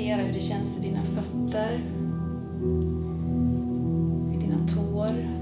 notera hur det känns i dina fötter, i dina tår.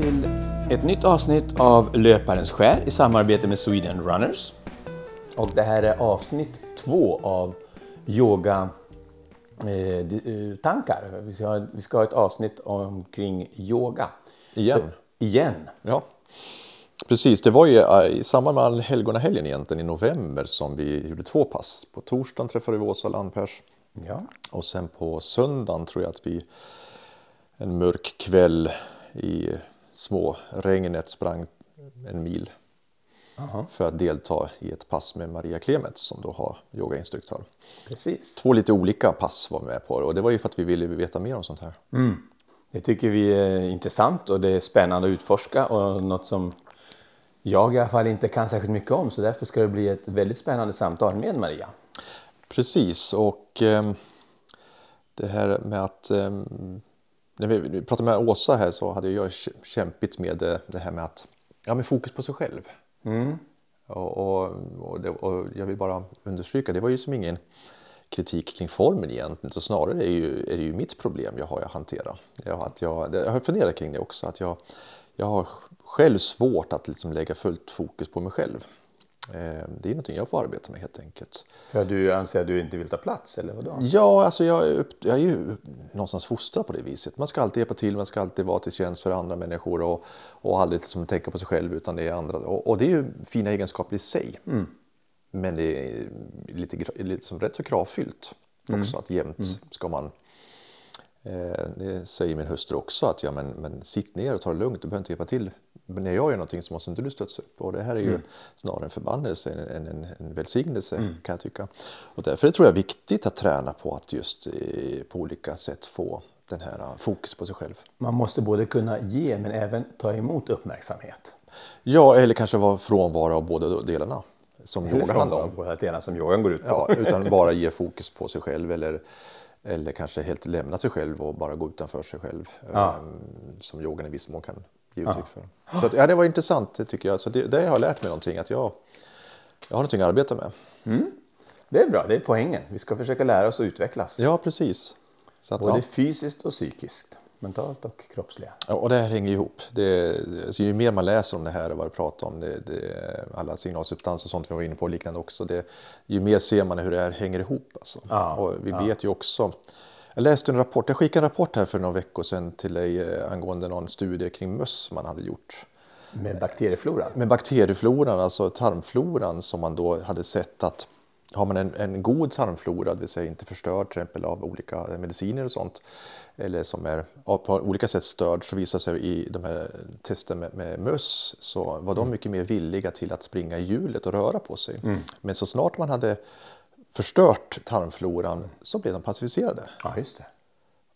Till ett nytt avsnitt av Löparens skär i samarbete med Sweden Runners. Och det här är avsnitt två av yoga eh, eh, tankar. Vi ska, ha, vi ska ha ett avsnitt omkring yoga. Igen. För- igen. Ja, precis. Det var ju eh, i samband med allhelgonahelgen egentligen i november som vi gjorde två pass. På torsdagen träffade vi Åsa Landpers Ja. och sen på söndagen tror jag att vi en mörk kväll i små regnet sprang en mil Aha, för att delta i ett pass med Maria Klemets som då har yogainstruktör. precis. Två lite olika pass var med på och det var ju för att vi ville veta mer om sånt här. Det tycker vi är intressant och det är spännande att utforska och något som jag i alla fall inte kan särskilt mycket om. Så därför ska det bli ett väldigt spännande samtal med Maria. Precis, och ehm, det här med att... ehm, när vi, pratade med Åsa här så hade jag kä- kämpigt med det, det här med att... Ja, med fokus på sig själv. Och, och, och, det, och jag vill bara understryka, det var ju som ingen kritik kring formen egentligen. Så snarare är, ju, är det ju mitt problem jag har att hantera. Jag, att jag, det, jag har funderat kring det också. Att jag, jag har själv svårt att liksom lägga fullt fokus på mig själv. Eh, Det är någonting jag får arbeta med helt enkelt. För du anser att du inte vill ta plats eller vadå? Ja, alltså jag, är upp, jag är ju någonstans fostrad på det viset. Man ska alltid hjälpa till, man ska alltid vara till tjänst för andra människor och, och aldrig liksom tänka på sig själv utan det är andra. Och, och det är ju fina egenskaper i sig. Men det är lite, gra- lite som rätt så kravfyllt också att jämt ska man Eh, det säger min hustru också att ja, men, men sitt ner och ta det lugnt, du behöver inte hjälpa till. Men när jag gör någonting så måste inte du stötta upp. Och det här är ju snarare en förbannelse än en, en välsignelse kan jag tycka. Och därför tror jag det är viktigt att träna på att just eh, på olika sätt få den här eh, fokus på sig själv. Man måste både kunna ge men även ta emot uppmärksamhet. Ja, eller kanske vara frånvaro av båda delarna. Som Eller yoga handlar om. båda delarna som yogan går ut på. Ja, utan bara ge fokus på sig själv eller, eller kanske helt lämna sig själv och bara gå utanför sig själv. Ja. ehm, Som yogan i viss mån kan ge uttryck för. Så att, ja, det var intressant det tycker jag. Så det, det har jag lärt mig någonting att jag, jag har någonting att arbeta med. Det är bra, det är poängen. Vi ska försöka lära oss att utvecklas. Ja, precis. Så att, Både ja. fysiskt och psykiskt. Mentalt och kroppsliga. Ja, och det här hänger ihop. Det, alltså, ju mer man läser om det här och vad det pratar om, det, det, alla signalsubstanser och sånt vi var inne på och liknande också, det, ju mer ser man hur det här hänger ihop. Alltså. Ja, och vi vet ju också, jag läste en rapport, jag skickade en rapport här för några veckor sedan till dig eh, angående någon studie kring möss man hade gjort. Med bakteriefloran. Med bakteriefloran, alltså tarmfloran som man då hade sett att har man en, en god tarmflora, det vill säga inte förstörd till exempel av olika mediciner och sånt, eller som är på olika sätt störd, så visar sig i de här testen med, med möss så var de mycket mer villiga till att springa i hjulet och röra på sig. Men så snart man hade förstört tarmfloran så blev de passiviserade. Ja, just det.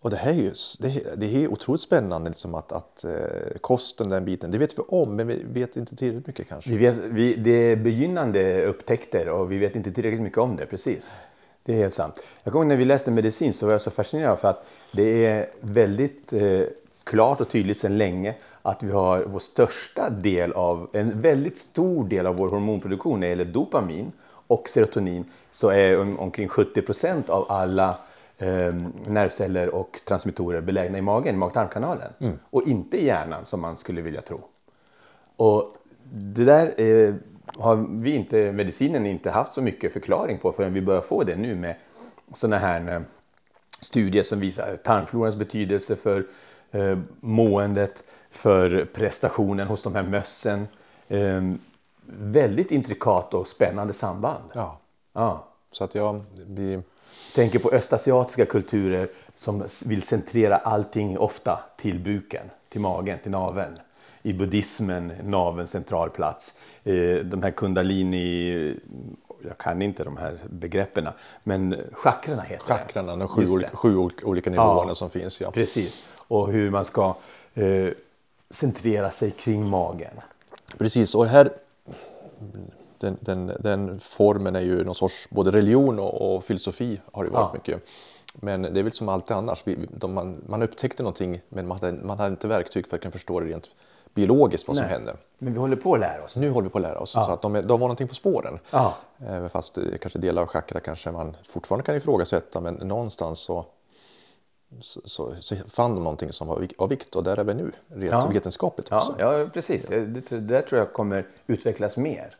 Och det här är ju det det är otroligt spännande liksom att, att eh, kosten, den biten, det vet vi om men vi vet inte tillräckligt mycket kanske. Vi vet, vi, det är begynnande upptäckter och vi vet inte tillräckligt mycket om det. Precis. Det är helt sant. Jag kommer ihåg när vi läste medicin så var jag så fascinerad för att det är väldigt eh, klart och tydligt sedan länge att vi har vår största del av, en väldigt stor del av vår hormonproduktion när det gäller dopamin och serotonin så är om, omkring 70 procent av alla eh, nervceller och transmittorer belägna i magen, mag-tarmkanalen och inte i hjärnan som man skulle vilja tro. Och det där eh, har vi inte, medicinen inte haft så mycket förklaring på förrän vi börjar få det nu med sådana här eh, studier som visar tarmflorans betydelse för eh, måendet, för prestationen hos de här mössen. Eh, väldigt intrikat och spännande samband. Ja. Ja. Så att jag, vi, Tänker på östasiatiska kulturer som vill centrera allting ofta till buken, till magen, till naveln. I buddhismen, naveln central plats. Eh, De här kundalini, jag kan inte de här begreppen, men chakrarna heter chakrarna, det. de sju, olika, sju olika nivåerna Ja. som finns. Ja. Precis, och hur man ska eh, centrera sig kring magen. Precis, och här den, den, den formen är ju någon sorts både religion och, och filosofi har det varit Ja. mycket. Men det är väl som alltid annars, vi, de, man, man upptäckte någonting men man hade, man hade inte verktyg för att kunna förstå det rent biologiskt vad som Nej. hände. Men vi håller på att lära oss. Nu håller vi på att lära oss. Så att de, de var någonting på spåren. Ja. Fast eh, kanske delar av chakra kanske man fortfarande kan ifrågasätta men någonstans så, så, så, så fann de någonting som var av vikt och där är vi nu rent Ja. vetenskapligt Ja, också. ja precis. Det, det där tror jag kommer utvecklas mer.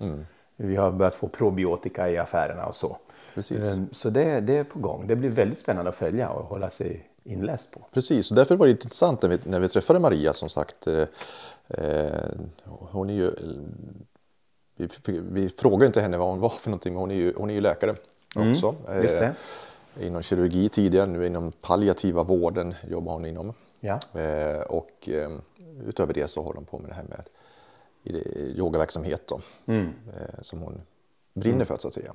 Vi har börjat få probiotika i affärerna och så. Precis. Ehm, Så det, det är på gång. Det blir väldigt spännande att följa och hålla sig inläst på. Precis, och därför var det intressant när vi, när vi träffade Maria som sagt. Eh, eh, hon är ju, vi, vi frågade inte henne vad hon var för någonting, men hon är ju, hon är ju läkare också. Mm, det. Eh, inom kirurgi tidigare, nu inom palliativa vården jobbar hon inom. Ja. Eh, och eh, utöver det så håller hon på med det här med i det, yogaverksamhet då, Mm. eh, som hon brinner för så att säga.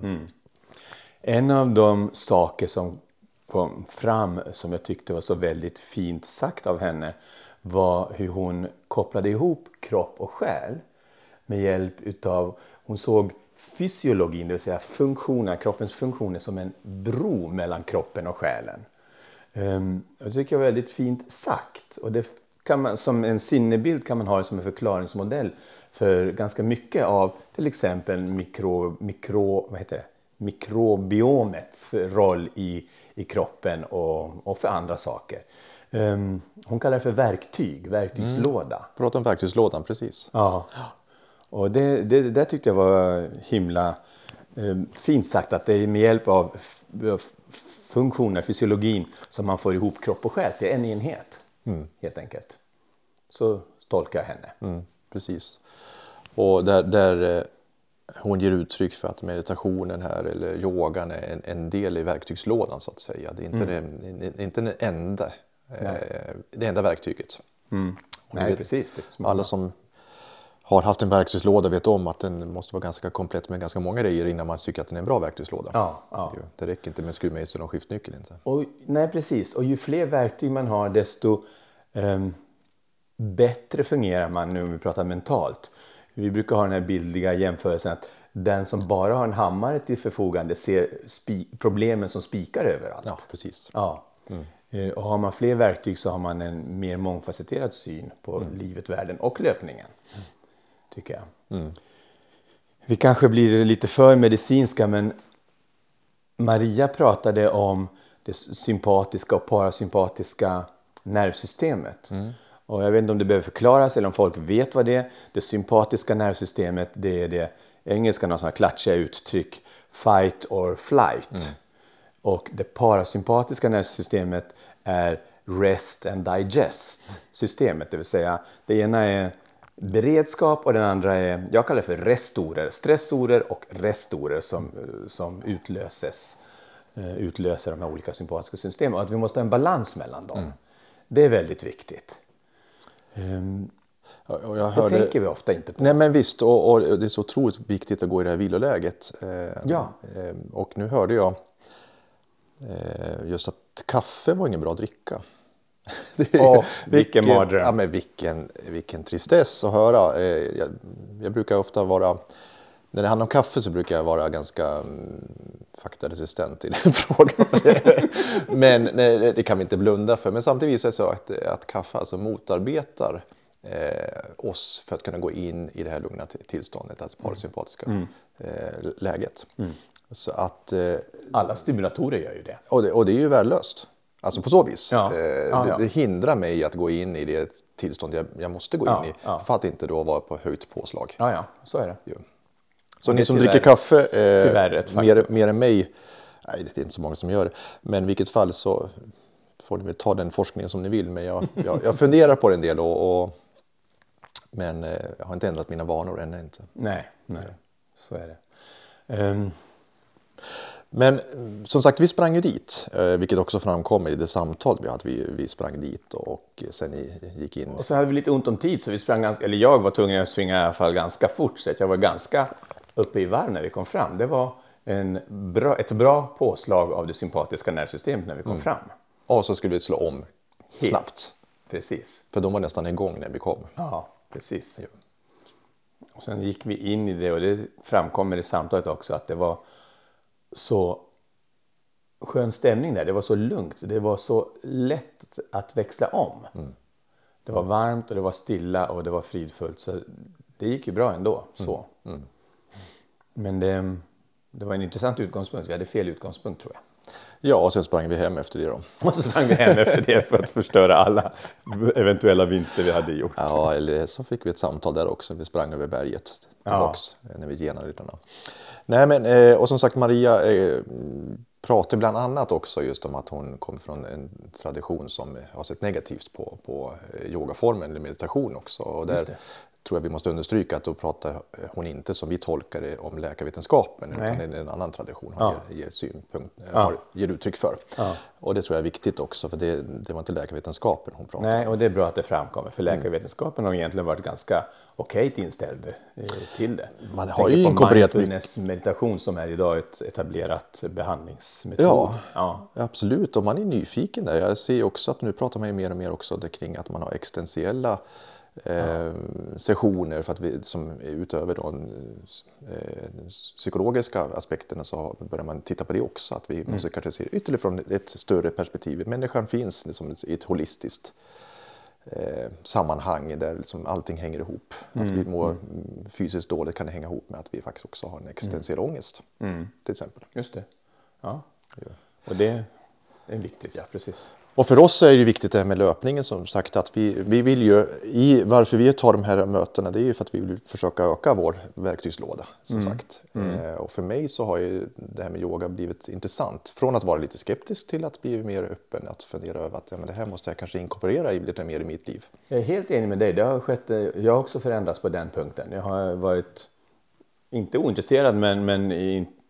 En av de saker som kom fram som jag tyckte var så väldigt fint sagt av henne var hur hon kopplade ihop kropp och själ med hjälp utav, hon såg fysiologin, det vill säga funktioner, kroppens funktioner som en bro mellan kroppen och själen. Um, jag tycker det var väldigt fint sagt och det kan man, som en sinnebild kan man ha det som en förklaringsmodell för ganska mycket av till exempel mikro, mikro, vad heter det? mikrobiomets roll i, i kroppen och, och för andra saker. Ehm, hon kallar det för verktyg, verktygslåda. Prata om verktygslådan, precis. Ja. Och det, det, det där tyckte jag var himla eh, fint sagt att det är med hjälp av funktioner, fysiologin, som man får ihop kropp och själ till en enhet. Helt enkelt. Så tolkar jag henne. Mm, precis. Och där, där eh, hon ger uttryck för att meditationen här eller yogan är en, en del i verktygslådan så att säga. Det är inte, Mm. det, inte den enda, eh, det enda verktyget. Det Nej, vet- precis. Alla som har haft en verktygslåda vet om att den måste vara ganska komplett med ganska många grejer innan man tycker att den är en bra verktygslåda. Ja, ja. Det räcker inte med skruvmejsel och skiftnyckel inte. Och, nej, precis. Och ju fler verktyg man har desto ehm, bättre fungerar man nu om vi pratar mentalt. Vi brukar ha den här bildliga jämförelsen att den som bara har en hammare till förfogande ser problemen som spikar överallt. Ja, precis. Ja. Eh, Och har man fler verktyg så har man en mer mångfacetterad syn på livet, världen och löpningen. Tycker jag. Vi kanske blir lite för medicinska men Maria pratade om det sympatiska och parasympatiska nervsystemet. Och jag vet inte om det behöver förklaras eller om folk vet vad det är. Det sympatiska nervsystemet det är det engelskan har sådana klatschiga uttryck fight or flight. Och det parasympatiska nervsystemet är rest and digest systemet. Det vill säga det ena är beredskap och den andra är, jag kallar det för restorer. Stressorer och restorer som, som utlöses, eh, utlöser de här olika sympatiska systemen. Och att vi måste ha en balans mellan dem. Det är väldigt viktigt. Ehm, Och jag Det hörde... tänker vi ofta inte på. Nej men visst, och, och det är så otroligt viktigt att gå i det här viloläget. Eh, Ja. eh, och nu hörde jag eh, just att kaffe var ingen bra att dricka. Det Åh, vilken mardröm. Ja, men vilken, vilken tristess att höra. Eh, jag, jag brukar ofta vara, när det handlar om kaffe så brukar jag vara ganska mm, faktaresistent i den frågan. men nej, det kan vi inte blunda för. Men samtidigt visar det sig att, att kaffe alltså motarbetar eh, oss för att kunna gå in i det här lugna till- tillståndet, alltså parasympatiska eh, läget. Så att, eh, Alla stimulatorer gör ju det. och, det, och det är ju värdelöst. Alltså på så vis. Ja. Eh, Ja, det, ja. det hindrar mig att gå in i det tillstånd jag, jag måste gå Ja, in i. ja. För att inte då vara på höjt påslag. Ja, ja, så är det. Så ni som tyvärr- dricker kaffe, eh, mer, mer än mig, nej det är inte så många som gör det, men i vilket fall så får ni väl ta den forskningen som ni vill. Men jag, jag, jag funderar på det en del, och, och, men eh, jag har inte ändrat mina vanor ännu inte. Nej, nej, så är det. Ehm, Men som sagt, vi sprang ju dit, eh, vilket också framkommer i det samtal vi hade. Vi, vi sprang dit och sen gick in. och så hade vi lite ont om tid så vi sprang ganska, eller jag var tvungen att springa i alla fall ganska fort så jag var ganska uppe i varv när vi kom fram. Det var en bra, ett bra påslag av det sympatiska nervsystemet när vi kom fram. Och så skulle vi slå om snabbt, Precis. för de var nästan igång när vi kom. Ja, precis. Och sen gick vi in i det och det framkommer i samtalet också att det var så skön stämning där. Det var så lugnt. Det var så lätt att växla om. Det var varmt och det var stilla och det var fridfullt. Så det gick ju bra ändå. Så. Men det, det var en intressant utgångspunkt. Vi hade fel utgångspunkt tror jag. Ja, och sen sprang vi hem efter det då. Och så sprang vi hem efter det för att förstöra alla eventuella vinster vi hade gjort. Ja, eller så fick vi ett samtal där också. Vi sprang över berget tillbaks eh, när vi genade lite. Nej, men eh, och som sagt Maria eh, pratar bland annat också just om att hon kommer från en tradition som har sett negativt på, på eh, yogaformen eller meditation också. Och där. Tror jag vi måste understryka att då pratar hon inte som vi tolkar det om läkarvetenskapen Nej. utan det är en annan tradition hon Ja. ger, ger, synpunkt, eh, har, ger uttryck för. Ja. Och det tror jag är viktigt också för det, det var inte läkarvetenskapen hon pratade Nej, och det är bra att det framkommer. För läkarvetenskapen har egentligen varit ganska okej inställd eh, till det. Man har ju inkorporerat mindfulness meditation som är idag ett etablerat behandlingsmetod. Ja. ja. Absolut, och man är nyfiken där. Jag ser också att nu pratar man ju mer och mer också kring att man har existentiella eh, sessioner för att vi, som är utöver de eh, psykologiska aspekterna så börjar man titta på det också. Att vi måste kanske se ytterligare från ett större perspektiv. Människan finns liksom i ett holistiskt eh, sammanhang där liksom allting hänger ihop. Att vi mår mm, fysiskt dåligt kan det hänga ihop med att vi faktiskt också har en existentiell ångest. Till exempel. Just det. Ja. Och det är viktigt, ja precis. Och för oss är det viktigt det här med löpningen som sagt att vi, vi vill ju, i, varför vi tar de här mötena det är ju för att vi vill försöka öka vår verktygslåda som sagt. Eh, och för mig så har ju det här med yoga blivit intressant. Från att vara lite skeptisk till att bli mer öppen, att fundera över att ja, men det här måste jag kanske inkorporera lite mer i mitt liv. Jag är helt enig med dig. Det har skett, eh, jag har också förändrats på den punkten. Jag har varit, inte ointresserad, men, men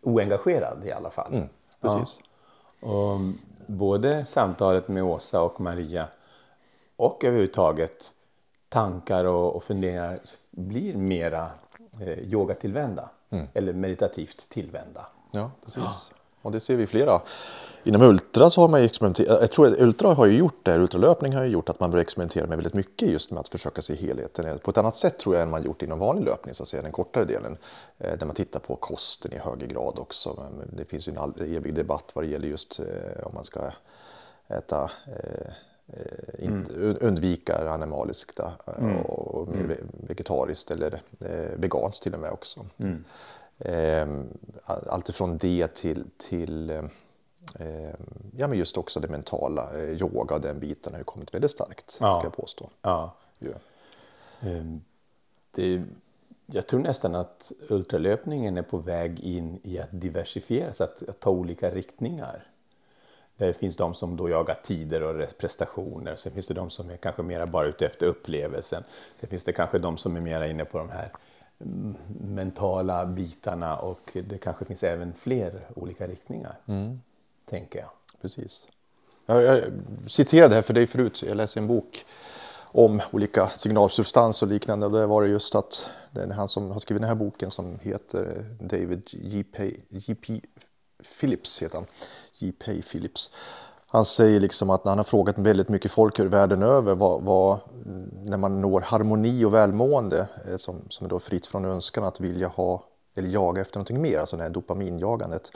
oengagerad i alla fall. Precis. Och både samtalet med Åsa och Maria och överhuvudtaget tankar och, och funderingar blir mera eh, yogatillvända. Eller meditativt tillvända. Ja, precis. Och det ser vi flera. Inom ultra så har man ju experimenterat. Jag tror att ultra har ju gjort det. Ultralöpning har ju gjort att man börjar experimentera med väldigt mycket just med att försöka se helheten på ett annat sätt tror jag än man gjort inom vanlig löpning, så att säga, den kortare delen. Eh, där man tittar på kosten i högre grad också. Men det finns ju en evig debatt vad det gäller just eh, om man ska äta eh, inte, un- undvika animaliskt eh, och, mer ve- vegetariskt eller veganskt till och med också. Eh, allt ifrån det till, till ja, men just också det mentala, eh, yoga och den biten har ju kommit väldigt starkt, Ja. ska jag påstå. Ja. Ehm, Det, jag tror nästan att ultralöpningen är på väg in i att diversifieras, att, att ta olika riktningar. Det finns de som då jagar tider och res- prestationer. Sen finns det de som är kanske mera bara ute efter upplevelsen. Sen finns det kanske de som är mera inne på de här mm, mentala bitarna och det kanske finns även fler olika riktningar. Tänker jag. Precis. Jag, jag citerade här för dig förut, jag läste en bok om olika signalsubstanser och liknande. Och där var det just att det är han som har skrivit den här boken som heter David J.P. J.P. Phillips. Heter han. Phillips. Han säger liksom att när han har frågat väldigt mycket folk världen över vad, vad, när man når harmoni och välmående eh, som, som är då fritt från önskan att vilja ha eller jaga efter någonting mer, alltså det här dopaminjagandet.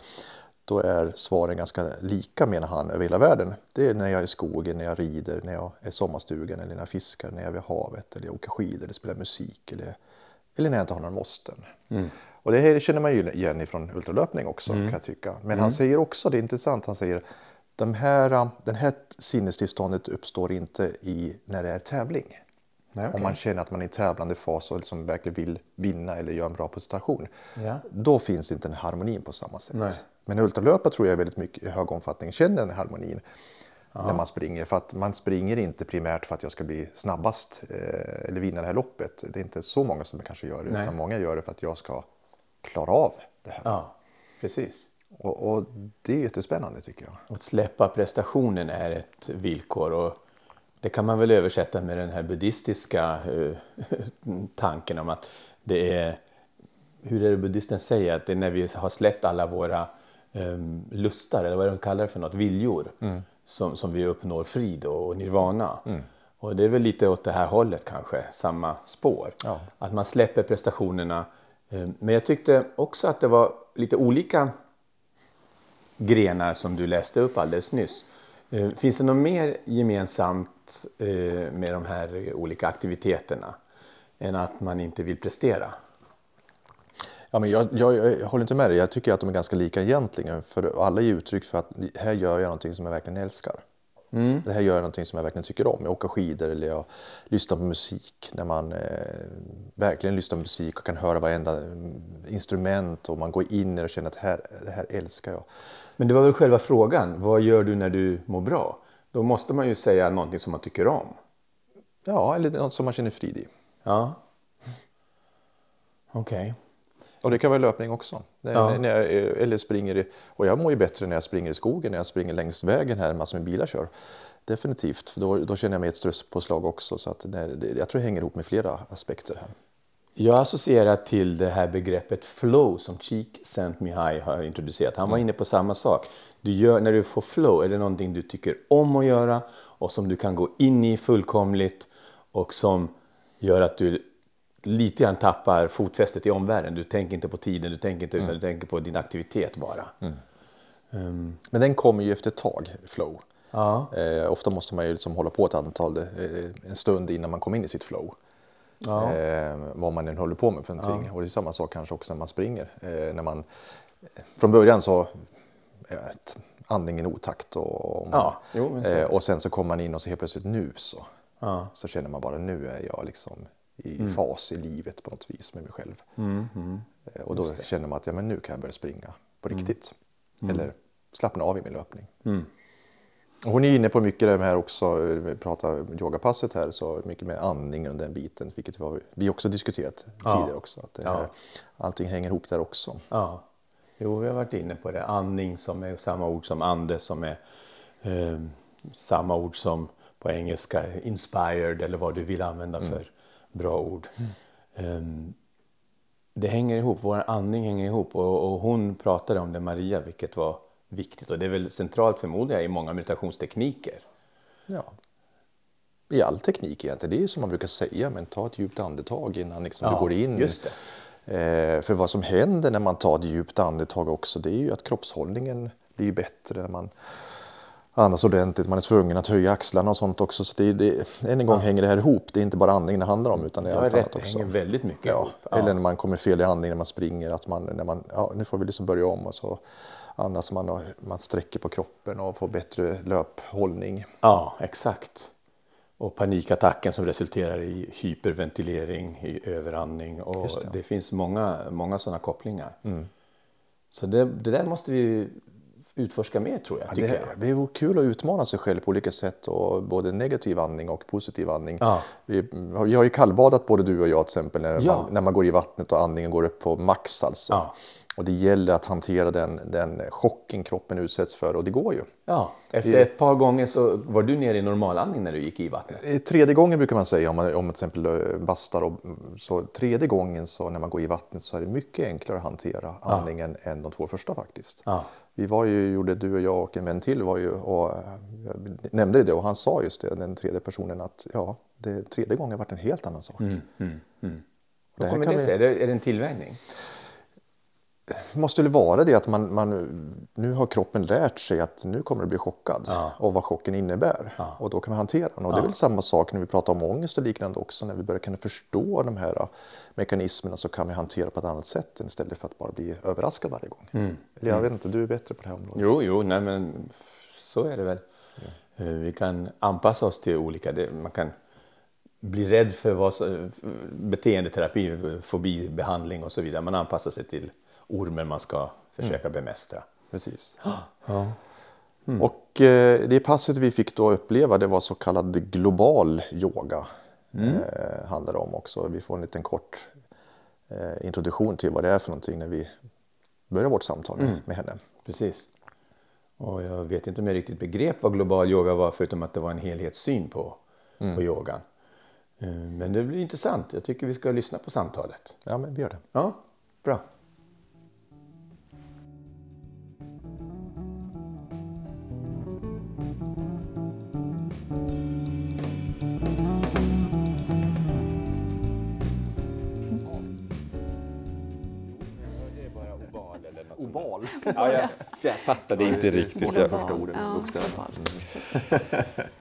Då är svaren ganska lika menar han över hela världen. Det är när jag är i skogen, när jag rider, när jag är i sommarstugan eller när jag fiskar, när jag är vid havet eller jag åker skidor eller spelar musik eller, eller när jag inte har några måsten. Och det här känner man ju igen ifrån ultralöpning också kan jag tycka. Men han säger också, det är intressant, han säger de här, den här sinnestillståndet uppstår inte i, när det är tävling. Nej, okej. Om man känner att man är i tävlande fas och liksom verkligen vill vinna eller göra en bra prestation. Ja. Då finns inte den harmonin på samma sätt. Nej. Men ultralöpare tror jag väldigt mycket i hög omfattning känner den harmonin när man springer. För att man springer inte primärt för att jag ska bli snabbast eh, eller vinna det här loppet. Det är inte så många som kanske gör det. Nej. Utan många gör det för att jag ska klara av det här. ja, precis. Och, och det är jättespännande tycker jag. Att släppa prestationen är ett villkor och det kan man väl översätta med den här buddhistiska eh, tanken om att det är, hur är det buddhisten säger, att det är när vi har släppt alla våra um, lustar, eller vad de kallar det för något, viljor, som, som vi uppnår frid och nirvana. Och det är väl lite åt det här hållet kanske, samma spår. Ja. Att man släpper prestationerna. eh, Men jag tyckte också att det var lite olika grenar som du läste upp alldeles nyss. Eh, Finns det något mer gemensamt eh, med de här olika aktiviteterna än att man inte vill prestera? Ja, men jag, jag, jag håller inte med dig. Jag tycker att de är ganska lika egentligen. För alla ger uttryck för att här gör jag någonting som jag verkligen älskar. Det här gör jag någonting som jag verkligen tycker om. Jag åker skidor eller jag lyssnar på musik. När man eh, verkligen lyssnar på musik och kan höra varenda mm, instrument och man går in i det och känner att här, det här älskar jag. Men det var väl själva frågan. Vad gör du när du mår bra? Då måste man ju säga någonting som man tycker om. Ja, eller något som man känner frid i. Ja. Okej. Och det kan vara löpning också. Ja. när jag, eh, eller springer i, och jag mår ju bättre när jag springer i skogen, när jag springer längs vägen här, massor med bilar kör. Definitivt, för då, då känner jag mig ett stresspåslag också. Så att det, det, jag tror det hänger ihop med flera aspekter här. Jag associerar till det här begreppet flow som Cheek Saint Mihai har introducerat. Han var inne på samma sak. Du gör, när du får flow är det någonting du tycker om att göra och som du kan gå in i fullkomligt och som gör att du lite grann tappar fotfästet i omvärlden. Du tänker inte på tiden, du tänker inte utan du tänker på din aktivitet bara. Men den kommer ju efter ett tag, flow. Ja, Eh, ofta måste man ju liksom hålla på ett antal, eh, en stund innan man kommer in i sitt flow. ja, Eh, vad man än håller på med för någonting. Och det är samma sak kanske också när man springer. Eh, när man, från början så är ett, andningen otakt och, Ja, jo, eh, och sen så kommer man in och så helt plötsligt nu så, ja. så känner man bara nu är jag liksom i Mm. fas i livet på något vis med mig själv. Eh, och då känner man att ja, men nu kan jag börja springa på Mm. riktigt. Eller slappna av i min löpning. Och Hon är inne på mycket det här också, vi pratar yogapasset här, så mycket med andningen och den biten, vilket vi också diskuterat Ja. tidigare också. Att det Ja. här, Allting hänger ihop där också. Ja, jo, vi har varit inne på det. Andning som är samma ord som ande som är eh, samma ord som på engelska inspired eller vad du vill använda för bra ord. Ehm, det hänger ihop, vår andning hänger ihop och, och hon pratade om det Maria, vilket var viktigt och det är väl centralt förmodar jag i många meditationstekniker. Ja. I all teknik egentligen, det är ju som man brukar säga, men ta ett djupt andetag innan liksom du Ja, går in. just Eh, för vad som händer när man tar ett djupt andetag också, det är ju att kroppshållningen blir bättre när man andas ordentligt. Man är tvungen att höja axlarna och sånt också. Så det, det, än en gång hänger det här ihop. Det är inte bara andningen det handlar om utan det är allt rätt, annat det också. hänger väldigt mycket Ja, ihop. eller när man kommer fel i andningen när man springer. Att man, när man, ja, nu får vi liksom börja om och så andas man och man sträcker på kroppen och får bättre löphållning. Ja, exakt. Och panikattacken som resulterar i hyperventilering, i överandning. Och det. det. finns många, många sådana kopplingar. Så det, det där måste vi utforska mer tror jag. Tycker Det, jag. det är kul att utmana sig själv på olika sätt och både negativ andning och positiv andning. Ja. Vi, vi har ju kallbadat både du och jag till exempel när, Ja. man, när man går i vattnet och andningen går upp på max alltså. Ja. Och det gäller att hantera den, den chocken kroppen utsätts för och det går ju. Ja, efter ett par gånger så var du nere i normalandning när du gick i vattnet. Eh, Tredje gången brukar man säga om man om man till exempel eh, bastar. Och, så tredje gången så när man går i vattnet så är det mycket enklare att hantera andningen än de två första faktiskt. Ja. Vi var ju, gjorde du och jag och en vän till var ju och eh, jag nämnde det och han sa just det, den tredje personen att ja, det tredje gången varit en helt annan sak. Vad Det här kommer kan det vi- sig? Det, är det en tillvänjning? Måste väl vara det att man, man, nu har kroppen lärt sig att nu kommer det bli chockad Ja. och vad chocken innebär. Och då kan vi hantera den. Och det är väl samma sak när vi pratar om ångest och liknande också. När vi börjar kunna förstå de här uh, mekanismerna så kan vi hantera på ett annat sätt istället för att bara bli överraskad varje gång. Mm. Eller jag vet inte, du är bättre på det här området. Jo, jo, nej men så är det väl. Eh, Vi kan anpassa oss till olika, man kan bli rädd för vad, beteendeterapi, fobibehandling och så vidare. Man anpassar sig till ormen man ska försöka bemästra. Precis. Ja. Och eh, det passet vi fick då uppleva det var så kallad global yoga. Eh, handlar det om också. Vi får en liten kort eh, introduktion till vad det är för någonting när vi börjar vårt samtal med, med henne. Precis. Och jag vet inte om jag riktigt begrep vad global yoga var förutom att det var en helhetssyn på, på yogan. Eh, Men det blir intressant. Jag tycker vi ska lyssna på samtalet. Ja, men vi gör det. Ja, bra. Oval. Ja, jag, jag fattade inte riktigt. svårt förstå förstod. orden Ja, bokstäverna.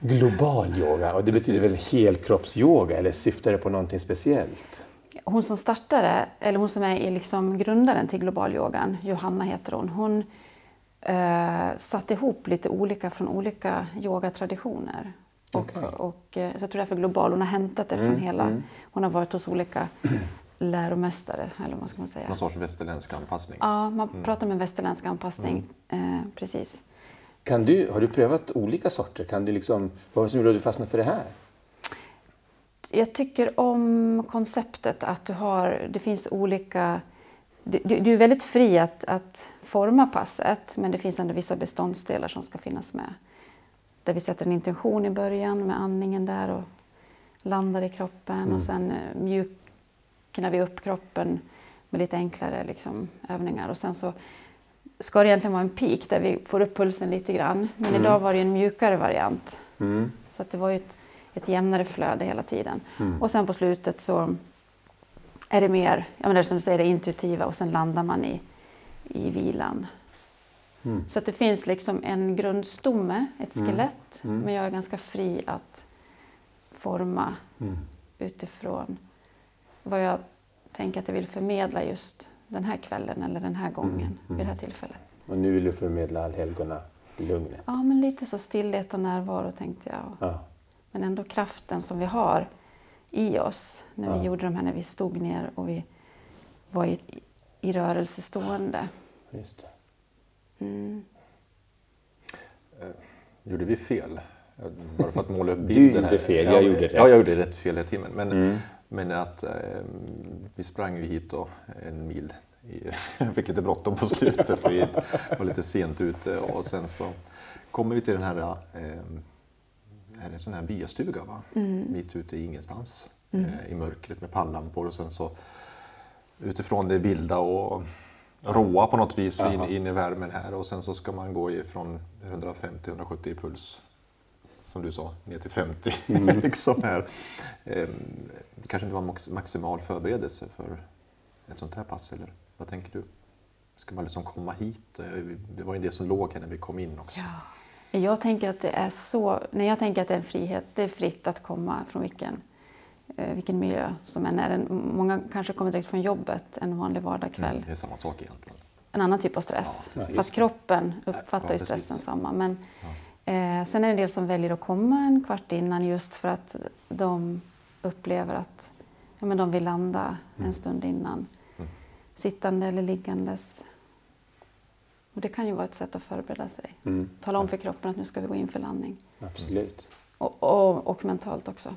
global. Global yoga, och det betyder väl helkroppsyoga eller syftar det på någonting speciellt? Hon som startade, eller hon som är liksom grundaren till globalyogan, Johanna heter hon, hon eh, satte ihop lite olika från olika yogatraditioner. Och, Okej. och, eh, så jag tror därför global, hon har hämtat det från hela, hon har varit hos olika läromästare, eller vad ska man säga. Någon sorts västerländsk anpassning. Ja, man pratar om en västerländsk anpassning, eh, precis. Kan du, har du prövat olika sorter? Kan du liksom, vad var det som gjorde att du fastnade för det här? Jag tycker om konceptet att du har, det finns olika... Du, du är väldigt fri att, att forma passet, men det finns ändå vissa beståndsdelar som ska finnas med. Där vi sätter en intention i början med andningen där och landar i kroppen och sen eh, mjuknar vi upp kroppen med lite enklare liksom, övningar. Och sen så ska det egentligen vara en peak där vi får upp pulsen lite grann. Men idag var det en mjukare variant. Så att det var ett, ett jämnare flöde hela tiden. Och sen på slutet så är det mer, ja men det som du säger, det intuitiva och sen landar man i, i vilan. Så att det finns liksom en grundstomme, ett skelett, men jag är ganska fri att forma utifrån vad jag tänker att jag vill förmedla just den här kvällen eller den här gången vid det här tillfället. Och nu vill du förmedla allhelgona lugnet. Ja, men lite så stillhet och närvaro tänkte jag. Ja. Men ändå kraften som vi har i oss när vi Ja. gjorde de här, när vi stod ner och vi var i, i rörelse stående. Just det. Mm. Gjorde vi fel? Bara för att måla upp Du bilden. gjorde här. fel, Ja, jag gjorde Ja, rätt. jag gjorde rätt fel hela tiden. Men, Mm. Men att eh, vi sprang ju hit då, en mil. I, jag fick lite bråttom på slutet för vi var lite sent ute. Och sen så kommer vi till den här, eh, är det en sån här byastuga va? Mitt ute i ingenstans. Eh, I mörkret med pannlampor och sen så utifrån det vilda och råa på något vis in, in i värmen här och sen så ska man gå ifrån 150-170 i puls som du sa, ner till 50. liksom här. Ehm, Det kanske inte var max, maximal förberedelse för ett sånt här pass, eller vad tänker du? Ska man liksom komma hit? Eh, Det var ju det som låg här när vi kom in också. Ja. Jag tänker att det är så, när jag tänker att det är en frihet, det är fritt att komma från vilken, eh, vilken miljö som än är. En- Många kanske kommer direkt från jobbet en vanlig vardagskväll. Det är samma sak egentligen. en annan typ av stress. Ja. Fast kroppen uppfattar Ja, ju stressen samma. Men, eh, sen är det en del som väljer att komma en kvart innan just för att de upplever att ja, men de vill landa Mm. en stund innan. Sittande eller liggandes. Och det kan ju vara ett sätt att förbereda sig. Mm. Tala om för kroppen att nu ska vi gå in för landning. Absolut. Och, och, och mentalt också.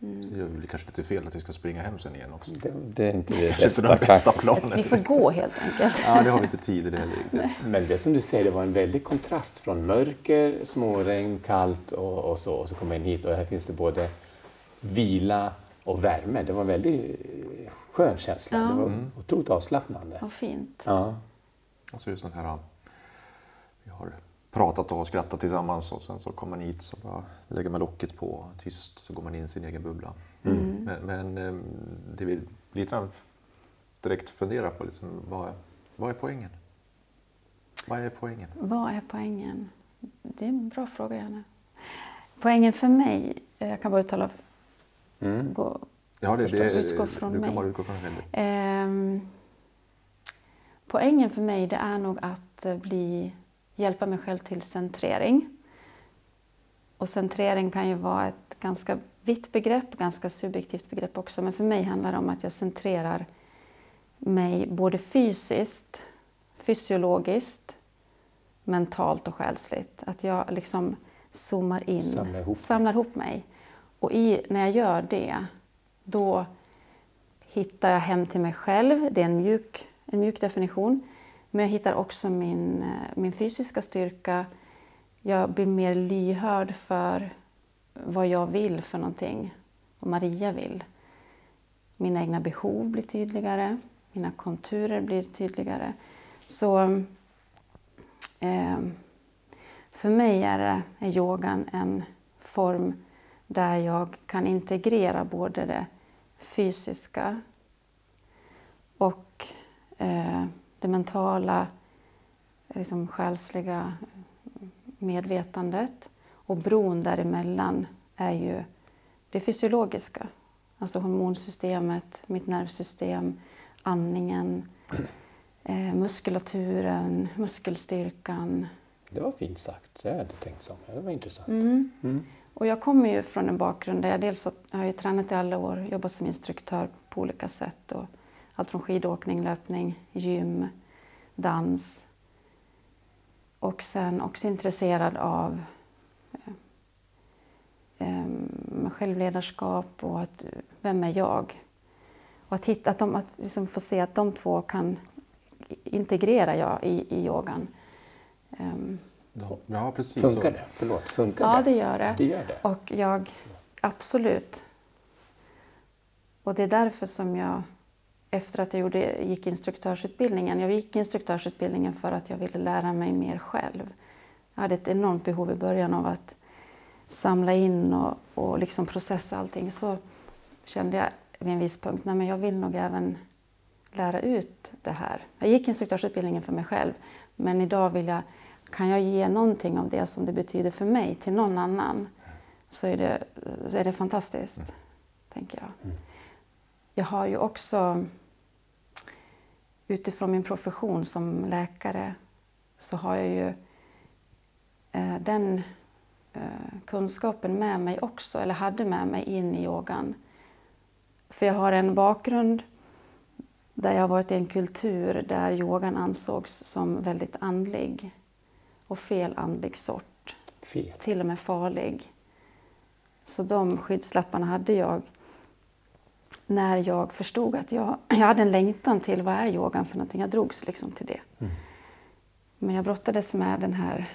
Så det är väl kanske lite fel att vi ska springa hem sen igen också. Det, det är inte det Kanske inte bästa. den bästa Ni planen. får gå helt enkelt. Ja, det har vi inte tid i det heller riktigt. Men det som du säger, det var en väldig kontrast från mörker, småregn, kallt och, och så. Och så kommer jag in hit och här finns det både vila och värme. Det var en väldigt eh, skön känsla. Ja. Det var otroligt avslappnande. Vad fint. Ja. Och så är det här, vi har pratat och skrattat tillsammans och sen så kommer man hit så bara lägger man locket på tyst så går man in i sin egen bubbla. Men, men eh, det vi lite grann direkt funderar på, liksom, vad, är, vad är poängen? Vad är poängen? Vad är poängen? Det är en bra fråga, Janne. Poängen för mig, eh, jag kan bara uttala... Gå, Ja, det, det, Förstås, utgå från du kan mig. bara utgå från dig själv. Ehm, poängen för mig det är nog att eh, bli, hjälpa mig själv till centrering. och centrering kan ju vara ett ganska vitt begrepp, ganska subjektivt begrepp också. Men för mig handlar det om att jag centrerar mig både fysiskt, fysiologiskt, mentalt och själsligt. Att jag liksom zoomar in, Samlar ihop. samlar ihop mig. Och i, när jag gör det, då hittar jag hem till mig själv. Det är en mjuk, en mjuk definition. Men jag hittar också min, eh, min fysiska styrka. Jag blir mer lyhörd för vad jag vill för någonting. Vad Maria vill. Mina egna behov blir tydligare. Mina konturer blir tydligare. Så eh, för mig är, det, är yogan en form där jag kan integrera både det fysiska och eh, det mentala, liksom själsliga medvetandet. Och bron däremellan är ju det fysiologiska. Alltså hormonsystemet, mitt nervsystem, andningen, eh, muskulaturen, muskelstyrkan. Det var fint sagt. Det hade jag tänkt som. Det var intressant. Mm. Och jag kommer ju från en bakgrund där jag dels har jag tränat i alla år, jobbat som instruktör på olika sätt. Och allt från skidåkning, löpning, gym, dans. Och sen också intresserad av eh, självledarskap och att, vem är jag? Och att, hitta, att, de, att liksom få se att de två kan integrera jag i, i yogan. Um, Ja, precis. Funkar det? Förlåt, funkar ja, det? det gör det. Det gör det. Och jag, absolut. Och det är därför som jag, efter att jag gjorde, gick instruktörsutbildningen, jag gick instruktörsutbildningen för att jag ville lära mig mer själv. Jag hade ett enormt behov i början av att samla in och, och liksom processa allting. Så kände jag vid en viss punkt, nej men jag vill nog även lära ut det här. Jag gick instruktörsutbildningen för mig själv, men idag vill jag kan jag ge någonting av det som det betyder för mig till någon annan så är det, så är det fantastiskt, mm. tänker jag. Jag har ju också utifrån min profession som läkare så har jag ju eh, den eh, kunskapen med mig också, eller hade med mig in i yogan. För jag har en bakgrund där jag har varit i en kultur där yogan ansågs som väldigt andlig och fel andlig sort. Fel. Till och med farlig. Så de skyddslapparna hade jag när jag förstod att jag, jag hade en längtan till vad är yogan för någonting. Jag drogs liksom till det. Mm. Men jag brottades med den här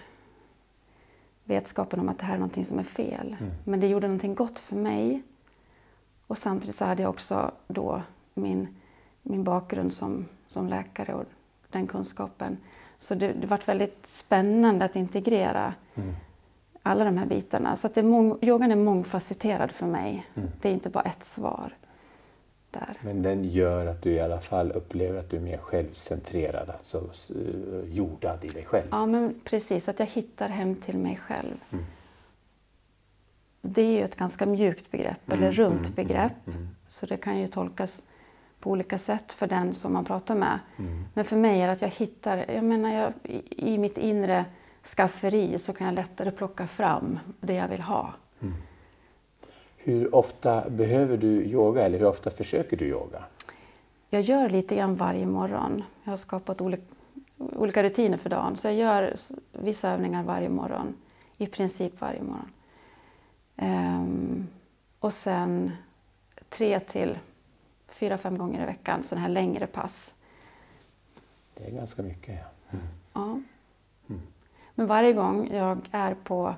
vetskapen om att det här är någonting som är fel. Mm. Men det gjorde någonting gott för mig. Och samtidigt så hade jag också då min, min bakgrund som, som läkare och den kunskapen så det, det varit väldigt spännande att integrera mm. alla de här bitarna. Så att det är mång, yogan är mångfacetterad för mig. Mm. Det är inte bara ett svar. Där. Men den gör att du i alla fall upplever att du är mer självcentrerad, alltså jordad i dig själv? Ja, men precis. Att jag hittar hem till mig själv. Mm. Det är ju ett ganska mjukt begrepp, eller mm, runt mm, begrepp. Mm, så det kan ju tolkas på olika sätt för den som man pratar med. Mm. Men för mig är det att jag hittar, jag menar jag, i, i, mitt inre skafferi så kan jag lättare plocka fram det jag vill ha. Hur ofta behöver du yoga eller hur ofta försöker du yoga? Jag gör lite grann varje morgon. Jag har skapat olika, olika rutiner för dagen. Så jag gör vissa övningar varje morgon. I princip varje morgon. Um, och sen tre till fyra, fem gånger i veckan, sådana här längre pass. Det är ganska mycket. Ja. Mm. ja. Mm. Men varje gång jag är på,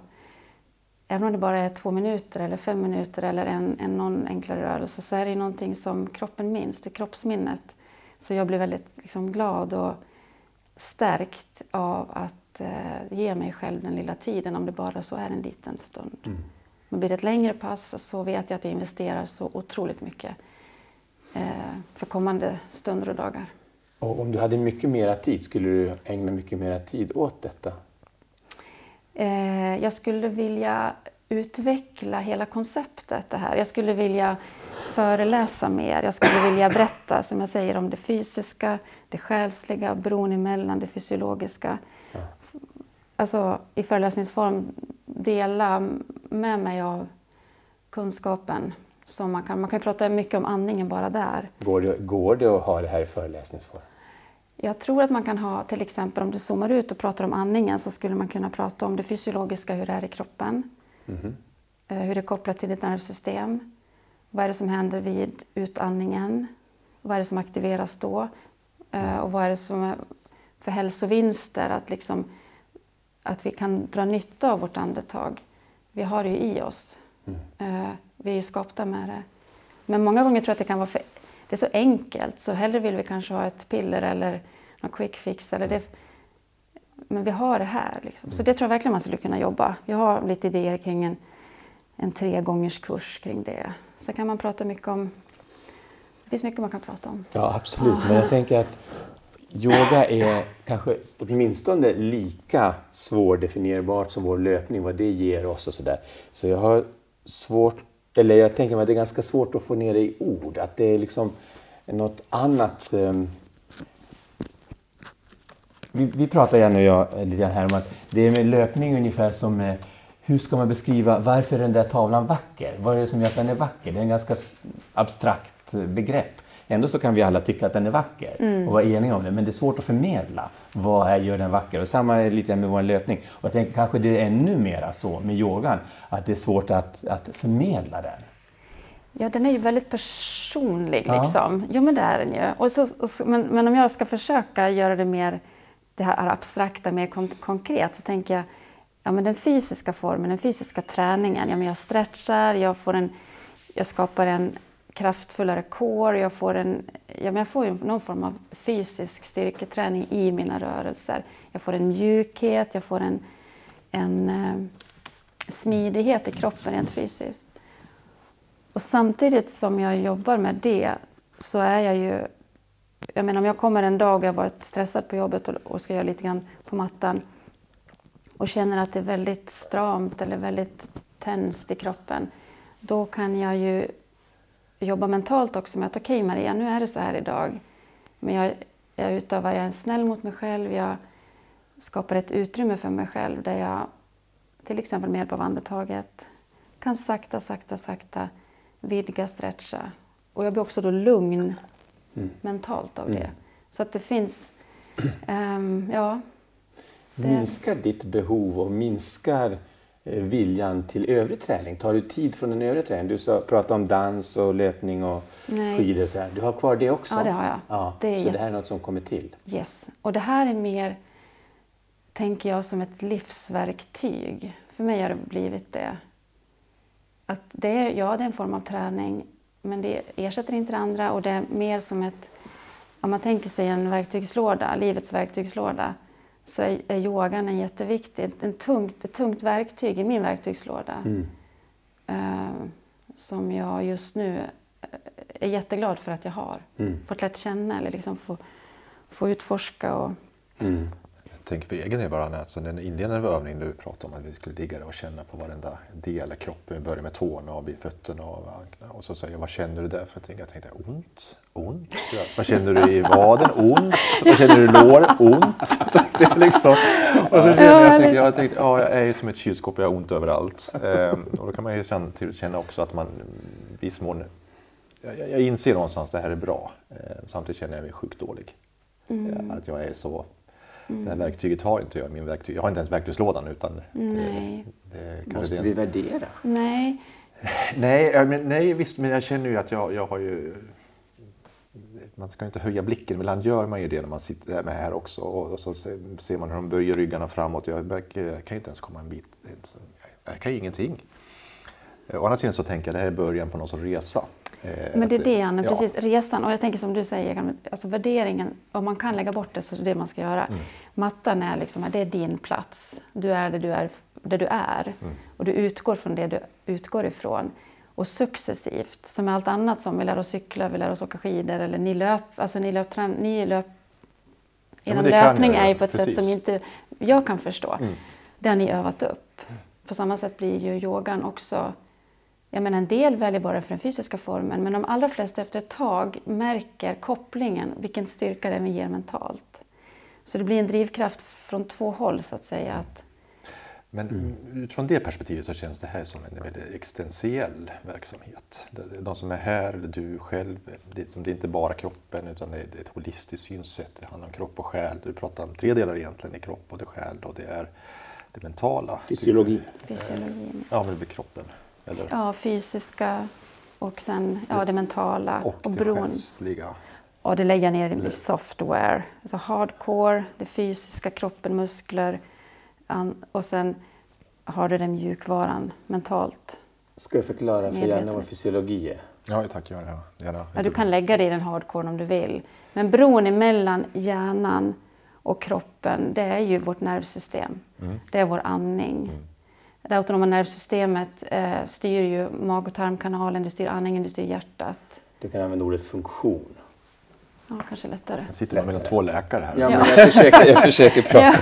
även om det bara är två minuter eller fem minuter eller en, en någon enklare rörelse, så är det någonting som kroppen minns, det är kroppsminnet. Så jag blir väldigt liksom, glad och stärkt av att eh, ge mig själv den lilla tiden, om det bara så är en liten stund. Mm. Men blir det ett längre pass så vet jag att jag investerar så otroligt mycket Eh, för kommande stunder och dagar. Och om du hade mycket mera tid, skulle du ägna mycket mera tid åt detta? Eh, jag skulle vilja utveckla hela konceptet det här. Jag skulle vilja föreläsa mer. Jag skulle vilja berätta, som jag säger, om det fysiska, det själsliga, bron emellan, det fysiologiska. Ja. Alltså i föreläsningsform dela med mig av kunskapen. Som man, kan, man kan prata mycket om andningen bara där. Går det, går det att ha det här i föreläsningsform? Jag tror att man kan ha, till exempel om du zoomar ut och pratar om andningen så skulle man kunna prata om det fysiologiska, hur det är i kroppen. Mm. Hur det är kopplat till ditt nervsystem. Vad är det som händer vid utandningen? Vad är det som aktiveras då? Mm. Och vad är det som är för hälsovinster? Att, liksom, att vi kan dra nytta av vårt andetag. Vi har det ju i oss. Mm. Vi är ju skapta med det. Men många gånger tror jag att det kan vara för, det är så enkelt så hellre vill vi kanske ha ett piller eller någon quick fix. Eller det, men vi har det här. Liksom. Så det tror jag verkligen man skulle kunna jobba. Jag har lite idéer kring en, en tre gångers kurs kring det. Sen kan man prata mycket om... Det finns mycket man kan prata om. Ja, absolut. Men jag tänker att yoga är kanske åtminstone lika svårdefinierbart som vår löpning, vad det ger oss och sådär. Så jag har svårt, eller jag tänker mig att det är ganska svårt att få ner det i ord. Att det är liksom något annat. Um, vi, vi pratar gärna jag lite grann här om att det är med löpning ungefär som med hur ska man beskriva varför är den där tavlan vacker? Vad är det som gör att den är vacker? Det är en ganska abstrakt begrepp. Ändå så kan vi alla tycka att den är vacker mm. och vara eniga om det, men det är svårt att förmedla. Vad är, gör den vacker? Och samma är lite med vår löpning. Och jag tänker kanske det är ännu mera så med yogan, att det är svårt att, att förmedla den. Ja, den är ju väldigt personlig. Ja. Liksom. Jo, men det är den ju. Och så, och så, men, men om jag ska försöka göra det mer det här abstrakta, mer kon konkret, så tänker jag ja, men den fysiska formen, den fysiska träningen. Ja, men jag stretchar, jag, får en, jag skapar en kraftfullare core, jag får, en, ja, men jag får någon form av fysisk styrketräning i mina rörelser. Jag får en mjukhet, jag får en, en eh, smidighet i kroppen rent fysiskt. Och samtidigt som jag jobbar med det så är jag ju... Jag menar om jag kommer en dag och jag har varit stressad på jobbet och, och ska göra lite grann på mattan och känner att det är väldigt stramt eller väldigt tänst i kroppen, då kan jag ju jobba mentalt också med att okej okay, Maria, nu är det så här idag. Men jag, jag utövar, jag är snäll mot mig själv, jag skapar ett utrymme för mig själv där jag till exempel med hjälp av andetaget kan sakta, sakta, sakta vidga, stretcha. Och jag blir också då lugn mm. mentalt av det. Mm. Så att det finns, um, ja. Det... Minskar ditt behov och minskar Eh, viljan till övrig träning? Tar du tid från den övriga träningen? Du pratade om dans och löpning och Nej. skidor. Så här. Du har kvar det också? Ja, det har jag. Ja, det så det här är något som kommer till? Yes. Och det här är mer, tänker jag, som ett livsverktyg. För mig har det blivit det. Att det är, ja, det är en form av träning, men det ersätter inte det andra och det är mer som ett, om man tänker sig en verktygslåda, livets verktygslåda, så är, är yogan en jätteviktig, en tungt, ett tungt verktyg i min verktygslåda. Mm. Uh, som jag just nu eh, är jätteglad för att jag har. Mm. Fått lärt känna eller liksom få, få utforska. Och... Mm. Jag tänker för egen del bara, alltså den inledande övningen du pratade om att vi skulle ligga där och känna på varenda del av kroppen. Vi börjar med tårna och fötterna och anklarna. Och så säger jag, vad känner du där? För jag tänkte, ont? ont. Vad känner du i vaden? Ont. Vad känner du i lår? Ont. Det liksom. Och så jag, tänkte, jag tänkte, ja, jag är som ett kylskåp, jag har ont överallt. Ehm, och då kan man ju känna, också att man viss mån, jag, jag inser någonstans att det här är bra. Ehm, samtidigt känner jag mig sjukt dålig. Mm. Att jag är så Mm. Det här verktyget har inte jag min verktyg. Jag har inte ens verktygslådan utan Nej. Det, det Måste vi värdera? Nej. Nej, men, nej, visst, men jag känner ju att jag, jag har ju man ska inte höja blicken, men ibland gör man ju det när man sitter med här också. Och så ser man hur de böjer ryggarna framåt. Jag, jag kan inte ens komma en bit. Jag kan ju ingenting. Å andra sidan så tänker jag att det här är början på någon sorts resa. Eh, men det är det, Janne, ja. precis. Resan. Och jag tänker som du säger, alltså värderingen, om man kan lägga bort det så är det det man ska göra. Mm. Mattan är liksom, det är din plats. Du är det du är. Det du är. Mm. Och du utgår från det du utgår ifrån och successivt, som med allt annat som vi lär oss cykla, vi lär oss åka skidor eller ni löp, alltså ni löp, ni löp ja, löpning är ju på ett Precis. sätt som inte jag kan förstå. Mm. Det har ni övat upp. På samma sätt blir ju yogan också, jag menar en del väljer bara för den fysiska formen, men de allra flesta efter ett tag märker kopplingen, vilken styrka det ger mentalt. Så det blir en drivkraft från två håll så att säga. Att Men mm. utifrån det perspektivet så känns det här som en väldigt existentiell verksamhet. De som är här, eller du själv, det, det är inte bara kroppen utan det är ett holistiskt synsätt. Det handlar om kropp och själ. Du pratar om tre delar egentligen, i kropp och det själ och det är det mentala. Fysiologi. Fysiologin. Ja, men det blir kroppen. Eller? Ja, fysiska och sen ja, det mentala. Och, och det själsliga. Och det lägger ner i software. Alltså hardcore, det fysiska, kroppen, muskler. Och sen har du den mjukvaran mentalt. Ska jag förklara för hjärnan vad fysiologi är? Ja, tack. Gör det. Gärna. Ja, du kan lägga det i den hardcore om du vill. Men bron mellan hjärnan och kroppen, det är ju vårt nervsystem. Mm. Det är vår andning. Mm. Det autonoma nervsystemet eh, styr ju mag och tarmkanalen, det styr andningen, det styr hjärtat. Du kan använda ordet funktion. Ja, kanske lättare. Jag sitter mellan två läkare här. Ja, men jag, försöker, jag försöker prata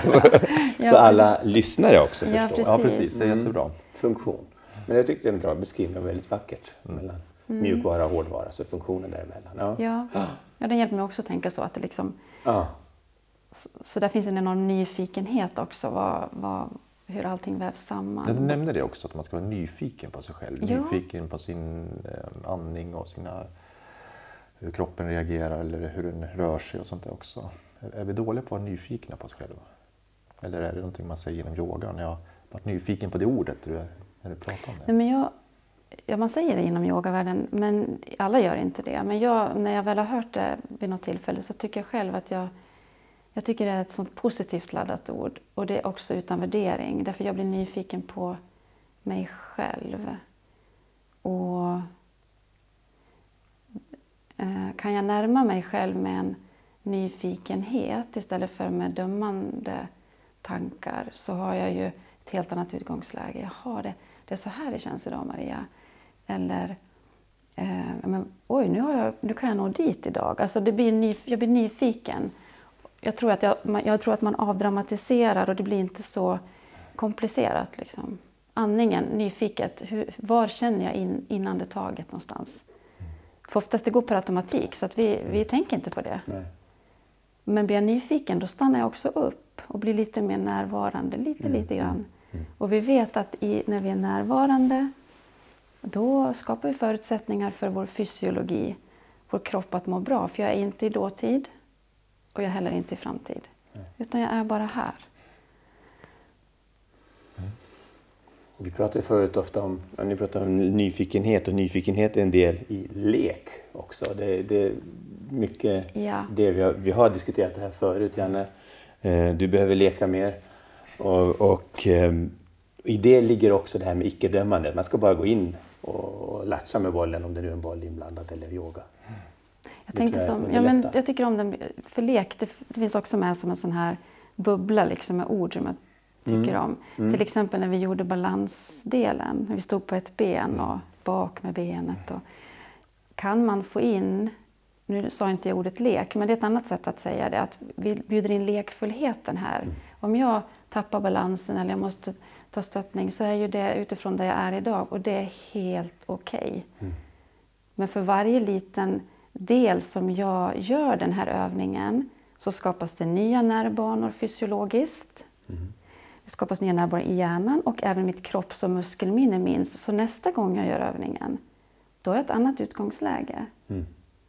så, så alla lyssnare också förstår. Ja, precis. Ja, precis. Det är jättebra. Mm. Funktion. Men jag tyckte det var en bra beskrivning, väldigt vackert. Mm. Mellan mm. mjukvara och hårdvara, så funktionen däremellan. Ja. Ja. ja, den hjälper mig också att tänka så. att det liksom... Ja. Så, så där finns en enorm nyfikenhet också, vad, vad, hur allting vävs samman. Du nämnde det också, att man ska vara nyfiken på sig själv. Ja. Nyfiken på sin eh, andning och sina hur kroppen reagerar eller hur den rör sig och sånt där också. Är vi dåliga på att vara nyfikna på oss själva? Eller är det någonting man säger inom yogan? Jag har varit nyfiken på det ordet när du pratar om det. Nej, men jag, ja, man säger det inom yogavärlden, men alla gör inte det. Men jag, när jag väl har hört det vid något tillfälle så tycker jag själv att jag, jag tycker det är ett sånt positivt laddat ord. Och det är också utan värdering, därför jag blir nyfiken på mig själv. Och eh, kan jag närma mig själv med en nyfikenhet istället för med dömande tankar så har jag ju ett helt annat utgångsläge. Jaha, det, det är så här det känns idag Maria. Eller eh, men, oj, nu, har jag, nu kan jag nå dit idag. Alltså det blir jag blir nyfiken. Jag tror, att jag, jag tror att man avdramatiserar och det blir inte så komplicerat. Liksom. Andningen, nyfiket, hur, var känner jag in, inandetaget någonstans? För oftast det går per automatik så att vi, vi mm. tänker inte på det. Nej. Men blir jag nyfiken då stannar jag också upp och blir lite mer närvarande, lite, mm. lite grann. Mm. mm. Och vi vet att i, när vi är närvarande då skapar vi förutsättningar för vår fysiologi, vår kropp att må bra. För jag är inte i dåtid och jag är heller inte i framtid. Nej. Utan jag är bara här. Vi pratade förut ofta om, ni pratade om nyfikenhet och nyfikenhet är en del i lek också. Det, det är mycket ja. det vi har, vi har diskuterat det här förut, Janne. Eh, du behöver leka mer. Och, och ehm, i det ligger också det här med icke-dömande. Man ska bara gå in och latcha med bollen om det nu är en boll inblandad eller yoga. Jag, tänkte som, ja, men jag tycker om den, för lek, det, det finns också med som en sån här bubbla liksom med ord som jag tycker mm. om. Mm. Till exempel när vi gjorde balansdelen, när vi stod på ett ben mm. och bak med benet. Och, kan man få in, nu sa inte jag ordet lek, men det är ett annat sätt att säga det, att vi bjuder in lekfullheten här. Mm. Om jag tappar balansen eller jag måste ta stöttning så är ju det utifrån där jag är idag och det är helt okej. Okay. Mm. Men för varje liten del som jag gör den här övningen så skapas det nya nervbanor fysiologiskt. Mm. Det skapas nya nervbanor i hjärnan och även mitt kropps och muskelminne minns. Så nästa gång jag gör övningen, då har jag ett annat utgångsläge. Mm.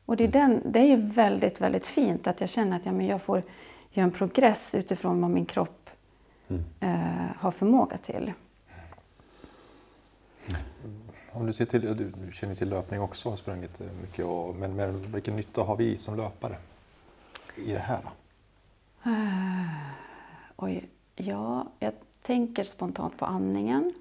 Och det är, den, det är ju väldigt, väldigt fint att jag känner att ja, men jag får göra en progress utifrån vad min kropp mm. eh, har förmåga till. Om du, ser till, du känner till löpning också, har sprungit eh, mycket. Och, men, men vilken nytta har vi som löpare i det här? Uh, oj, Ja, jag tänker spontant på andningen.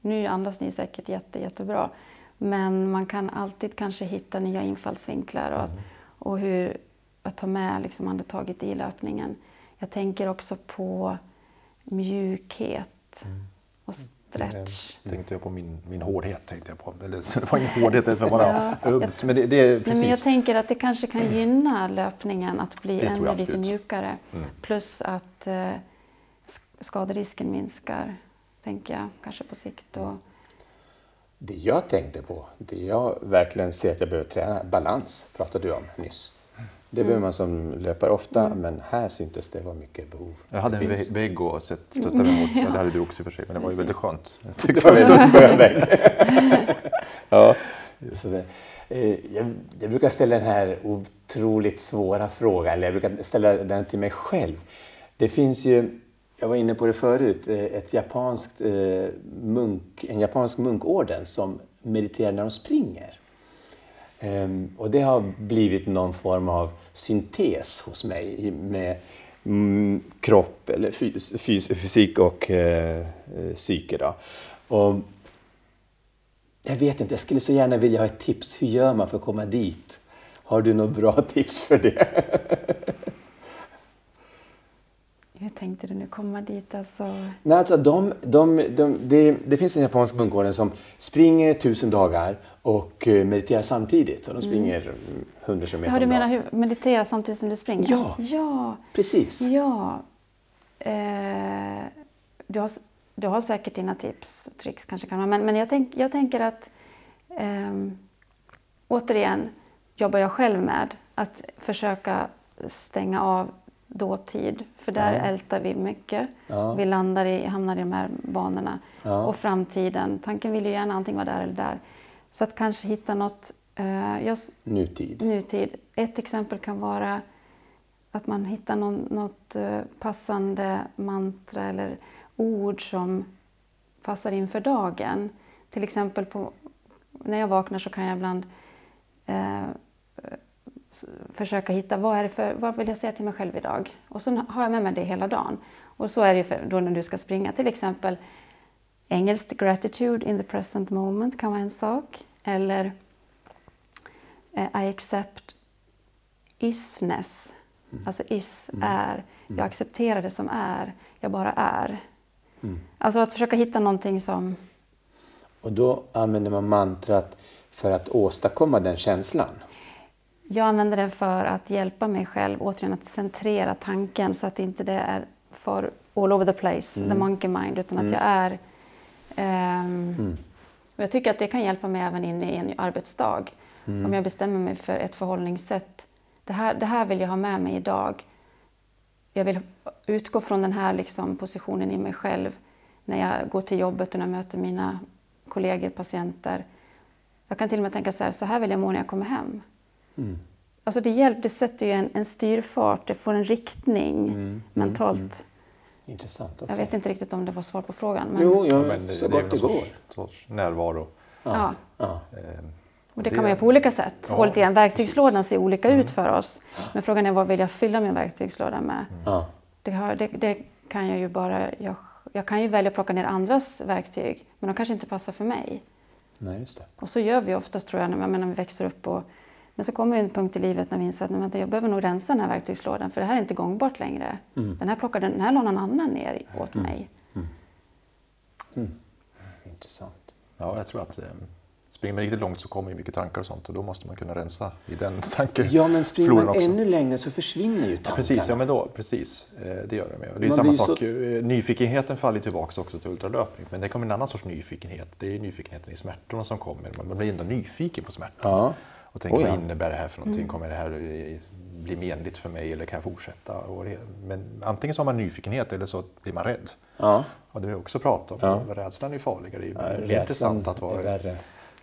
Nu andas ni säkert jätte, jättebra. Men man kan alltid kanske hitta nya infallsvinklar och, mm. och hur att ta med liksom andetaget i löpningen. Jag tänker också på mjukhet mm. och stretch. Jag tänkte jag på min, min hårdhet. Tänkte jag på. Eller, det var ingen hårdhet, det var bara ja, ömt. Men, det, det är precis. Nej, men jag tänker att det kanske kan gynna löpningen att bli ännu lite mjukare. Mm. Plus att eh, skaderisken minskar, tänker jag, kanske på sikt. Och... Det jag tänkte på, det jag verkligen ser att jag behöver träna, balans pratade du om nyss. Det behöver man som löpare ofta, men här syntes det var mycket behov. Jag hade en finns. vägg att sätt- stötta mig mot. Ja. Det hade du också i och för sig, men det var ju väldigt skönt. Jag Det tyckte var det en var stund på en vägg. ja, så det. Eh, Jag, jag brukar ställa den här otroligt svåra frågan, eller jag brukar ställa den till mig själv. Det finns ju, jag var inne på det förut, eh, ett japanskt, eh, munk, en japansk munkorden som mediterar när de springer. Ehm, och det har blivit någon form av syntes hos mig med mm, kropp, eller fys, fys, fysik och eh, eh, psyke. Då. Och jag vet inte, jag skulle så gärna vilja ha ett tips. Hur gör man för att komma dit? Har du något bra tips för det? Hur tänkte du nu komma dit? Alltså, Nej, alltså de, de, de, det, det finns en japansk munkorden som springer tusen dagar och eh, mediterar samtidigt. Och de springer mm. 100 km ja, du menar hur meditera samtidigt som du springer? Ja. Ja. Precis. ja. Eh, du, har, du har säkert dina tips och tricks kanske. Kan man, men men jag, tänk, jag tänker att ehm, återigen jobbar jag själv med att försöka stänga av dåtid. För där Ja. ältar vi mycket. Ja. Vi landar i, hamnar i de här banorna. Ja. Och framtiden, tanken vill ju gärna antingen vara där eller där. Så att kanske hitta något, eh, jag, Nutid. nutid. Ett exempel kan vara att man hittar någon, något eh, passande mantra eller ord som passar in för dagen. Till exempel på, när jag vaknar så kan jag ibland eh, försöka hitta vad, är det för, vad vill jag säga till mig själv idag? Och så har jag med mig det hela dagen. Och så är det för, då när du ska springa. Till exempel engelskt gratitude in the present moment kan vara en sak. Eller eh, I accept isness. Alltså is är. Jag accepterar det som är. Jag bara är. Alltså att försöka hitta någonting som... Och då använder man mantrat för att åstadkomma den känslan. Jag använder det för att hjälpa mig själv återigen att centrera tanken så att inte det är för all over the place, the monkey mind, utan att jag är... ehm, och jag tycker att det kan hjälpa mig även in i en arbetsdag. Om jag bestämmer mig för ett förhållningssätt. Det här, det här vill jag ha med mig idag. Jag vill utgå från den här liksom positionen i mig själv när jag går till jobbet och när jag möter mina kollegor, patienter. Jag kan till och med tänka så här, så här vill jag må när jag kommer hem. Alltså det, hjälp, det sätter ju en, en styrfart, det får en riktning mentalt. Intressant. Jag okej. vet inte riktigt om det var svar på frågan. Men, Jo, ja, men så det är gott det går. sorts, sorts närvaro. ja. Ja. Ehm, Och det kan man göra på olika sätt. Ja, och grann, verktygslådan ser olika ut för oss. Men frågan är vad vill jag fylla min verktygslåda med? Ja. Det, har, det, det kan jag ju bara... Jag, jag kan ju välja att plocka ner andras verktyg, men de kanske inte passar för mig. Nej, just det. Och så gör vi oftast tror jag, när, jag menar, när vi växer upp. Och, men så kommer en punkt i livet när vi inser att "Nej, vänta, jag behöver nog rensa den här verktygslådan för det här är inte gångbart längre. Den här plockade, den här någon annan ner åt mig. Intressant. Ja, jag tror att eh, springer man riktigt långt så kommer ju mycket tankar och sånt och då måste man kunna rensa i den tanken. Ja, men springer man också. ännu längre så försvinner ju tankarna. Precis, ja men då, precis. Eh, Det gör det med. Och det är Man samma sak, så- eh, nyfikenheten faller tillbaka också till ultralöpning. Men det kommer en annan sorts nyfikenhet. Det är nyfikenheten i smärtorna som kommer. Man blir ändå nyfiken på smärtan. Ja. Och tänker, Oh ja. vad innebär det här för någonting? Kommer det här bli menligt för mig eller kan jag fortsätta? Och det, men antingen så har man nyfikenhet eller så blir man rädd. Ja. Och det har vi också pratat om. Ja. Rädslan är farligare. Det är, det intressant att vara, värre.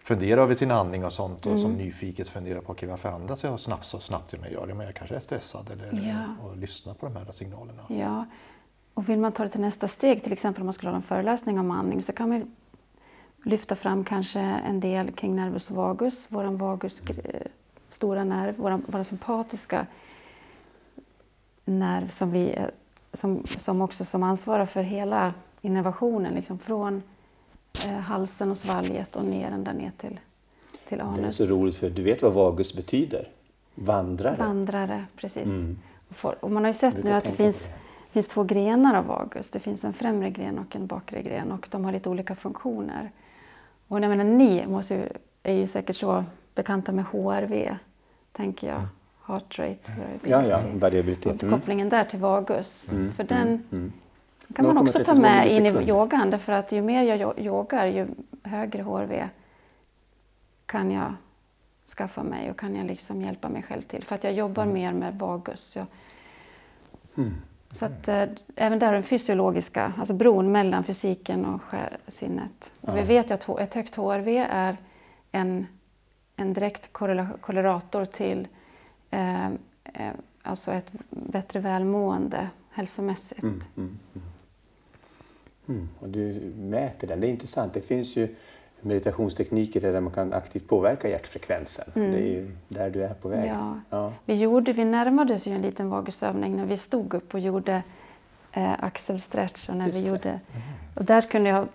fundera över sin andning och sånt och som nyfiket fundera på okay, varför andas jag snabbt så snabbt jag gör? Men jag kanske är stressad eller Ja. och lyssna på de här signalerna. Ja, och vill man ta det till nästa steg, till exempel om man skulle ha en föreläsning om andning, så kan man ju lyfta fram kanske en del kring nervus vagus, våran vagus, stora nerv, våran, våran sympatiska nerv som, vi, eh, som, som också som ansvarar för hela innervationen, liksom från eh, halsen och svalget och ner ända ner till, till Det är anus. så roligt för du vet vad vagus betyder? Vandrare. Vandrare, precis. Mm. Och, man har ju sett nu att det finns, det. finns två grenar av vagus. Det finns en främre gren och en bakre gren och de har lite olika funktioner. Och jag menar, ni måste ju, är ju säkert så bekanta med HRV, tänker jag. Heart rate variability. Ja, ja, variabilitet. Mm. Kopplingen där till vagus. För den mm. kan man också ta 0,32 med in i yogan. Därför att ju mer jag yo- yogar, ju högre HRV kan jag skaffa mig och kan jag liksom hjälpa mig själv till? För att jag jobbar Mm. mer med vagus. Jag, Så att eh, även där är den fysiologiska, alltså bron mellan fysiken och sinnet. Och vi vet ju att ett högt HRV är en, en direkt korrela- korrelator till eh, eh, alltså ett bättre välmående hälsomässigt. Mm, mm, mm. Mm. Och du mäter den, det är intressant. Det finns ju meditationstekniker där man kan aktivt påverka hjärtfrekvensen. Mm. Det är ju där du är på väg. Ja. Ja. Vi, gjorde, vi närmade oss ju en liten vagusövning när vi stod upp och gjorde eh, axelstretch. Och, när Just vi det. gjorde, och där kunde jag ha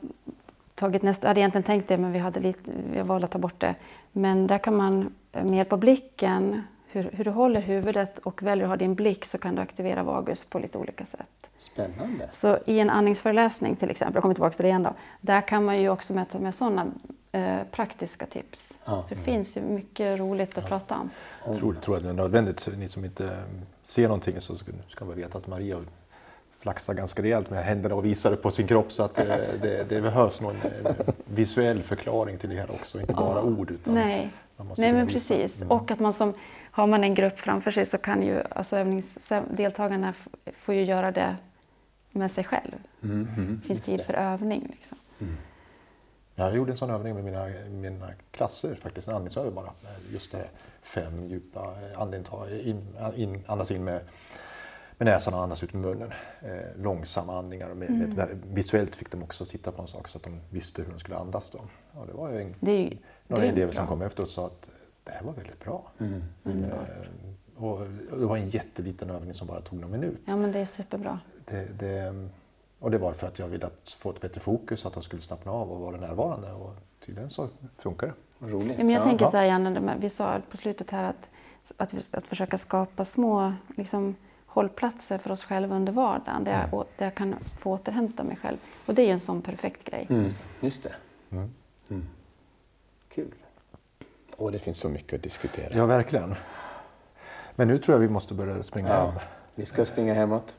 tagit nästa, jag hade egentligen tänkt det men vi, hade lite, vi valde att ta bort det. Men där kan man eh, med hjälp av blicken, hur, hur du håller huvudet och väljer att ha din blick så kan du aktivera vagus på lite olika sätt. Spännande. Så i en andningsföreläsning till exempel, jag kommer tillbaka till det igen då, där kan man ju också möta med sådana eh, praktiska tips. Ja. Så det finns ju mycket roligt att prata om. Jag tror, tror att det är nödvändigt. Ni som inte ser någonting så ska, ska man veta att Maria flaxar ganska rejält med händerna och visar det på sin kropp så att det, det, det behövs någon eh, visuell förklaring till det här också, inte bara ord. Utan Nej, man måste Nej men visa. precis. Mm. Och att man som, har man en grupp framför sig så kan ju alltså övningsdeltagarna f- får ju göra det med sig själv. Mm, mm, Det finns tid det. för övning. Liksom. Jag gjorde en sån övning med mina, mina klasser faktiskt, en andningsövning bara. Just det fem djupa eh, andetag, in, in, andas in med, med näsan och andas ut med munnen. Eh, långsamma andningar. Och med, med Mm. ett, visuellt fick de också titta på en sak så att de visste hur de skulle andas. Då. Och det var ju en, Det är ju några elever som kom efteråt och sa att det här var väldigt bra. Mm. Underbart. Eh, och det var en jätteliten övning som bara tog någon minut. Ja men det är superbra. Det, det, och det var för att jag ville att få ett bättre fokus, att de skulle slappna av och vara närvarande. Och tydligen så funkar det. Roligt. Ja, men jag Ja. tänker ja. så här Janne, vi sa på slutet här att, att, att försöka skapa små liksom, hållplatser för oss själva under vardagen. Där jag, å- där jag kan få återhämta mig själv. Och det är ju en sån perfekt grej. Mm. Just det. Mm. Mm. Kul. Och det finns så mycket att diskutera. Ja, verkligen. Men nu tror jag vi måste börja springa Ja. hem. Vi ska springa hemåt.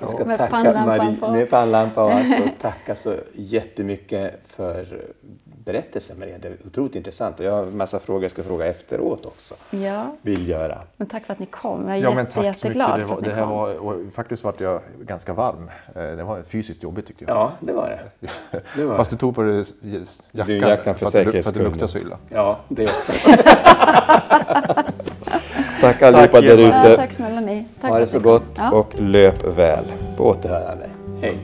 Vi ska Med tacka pannlampan Marie på. med pannlampa och allt och tacka så jättemycket för berättelsen Maria. Det är otroligt intressant och jag har en massa frågor jag ska fråga efteråt också. Ja, Vill göra. men tack för att ni kom. Jag är Ja, men jätte, jätteglad mycket. Det, för var, att det ni här kom. var, faktiskt vart jag ganska varm. Eh, Det var fysiskt jobbigt tyckte jag. Ja, det var det. det, var Fast det. du tog på dig jackan, Du, jackan för att, för att skull. luktar så illa. Ja, det också. tack allihopa där Eva. Ja, ute. tack snälla ni. Tack Ha det så gott Ja. och löp väl. På återhörande. Hej.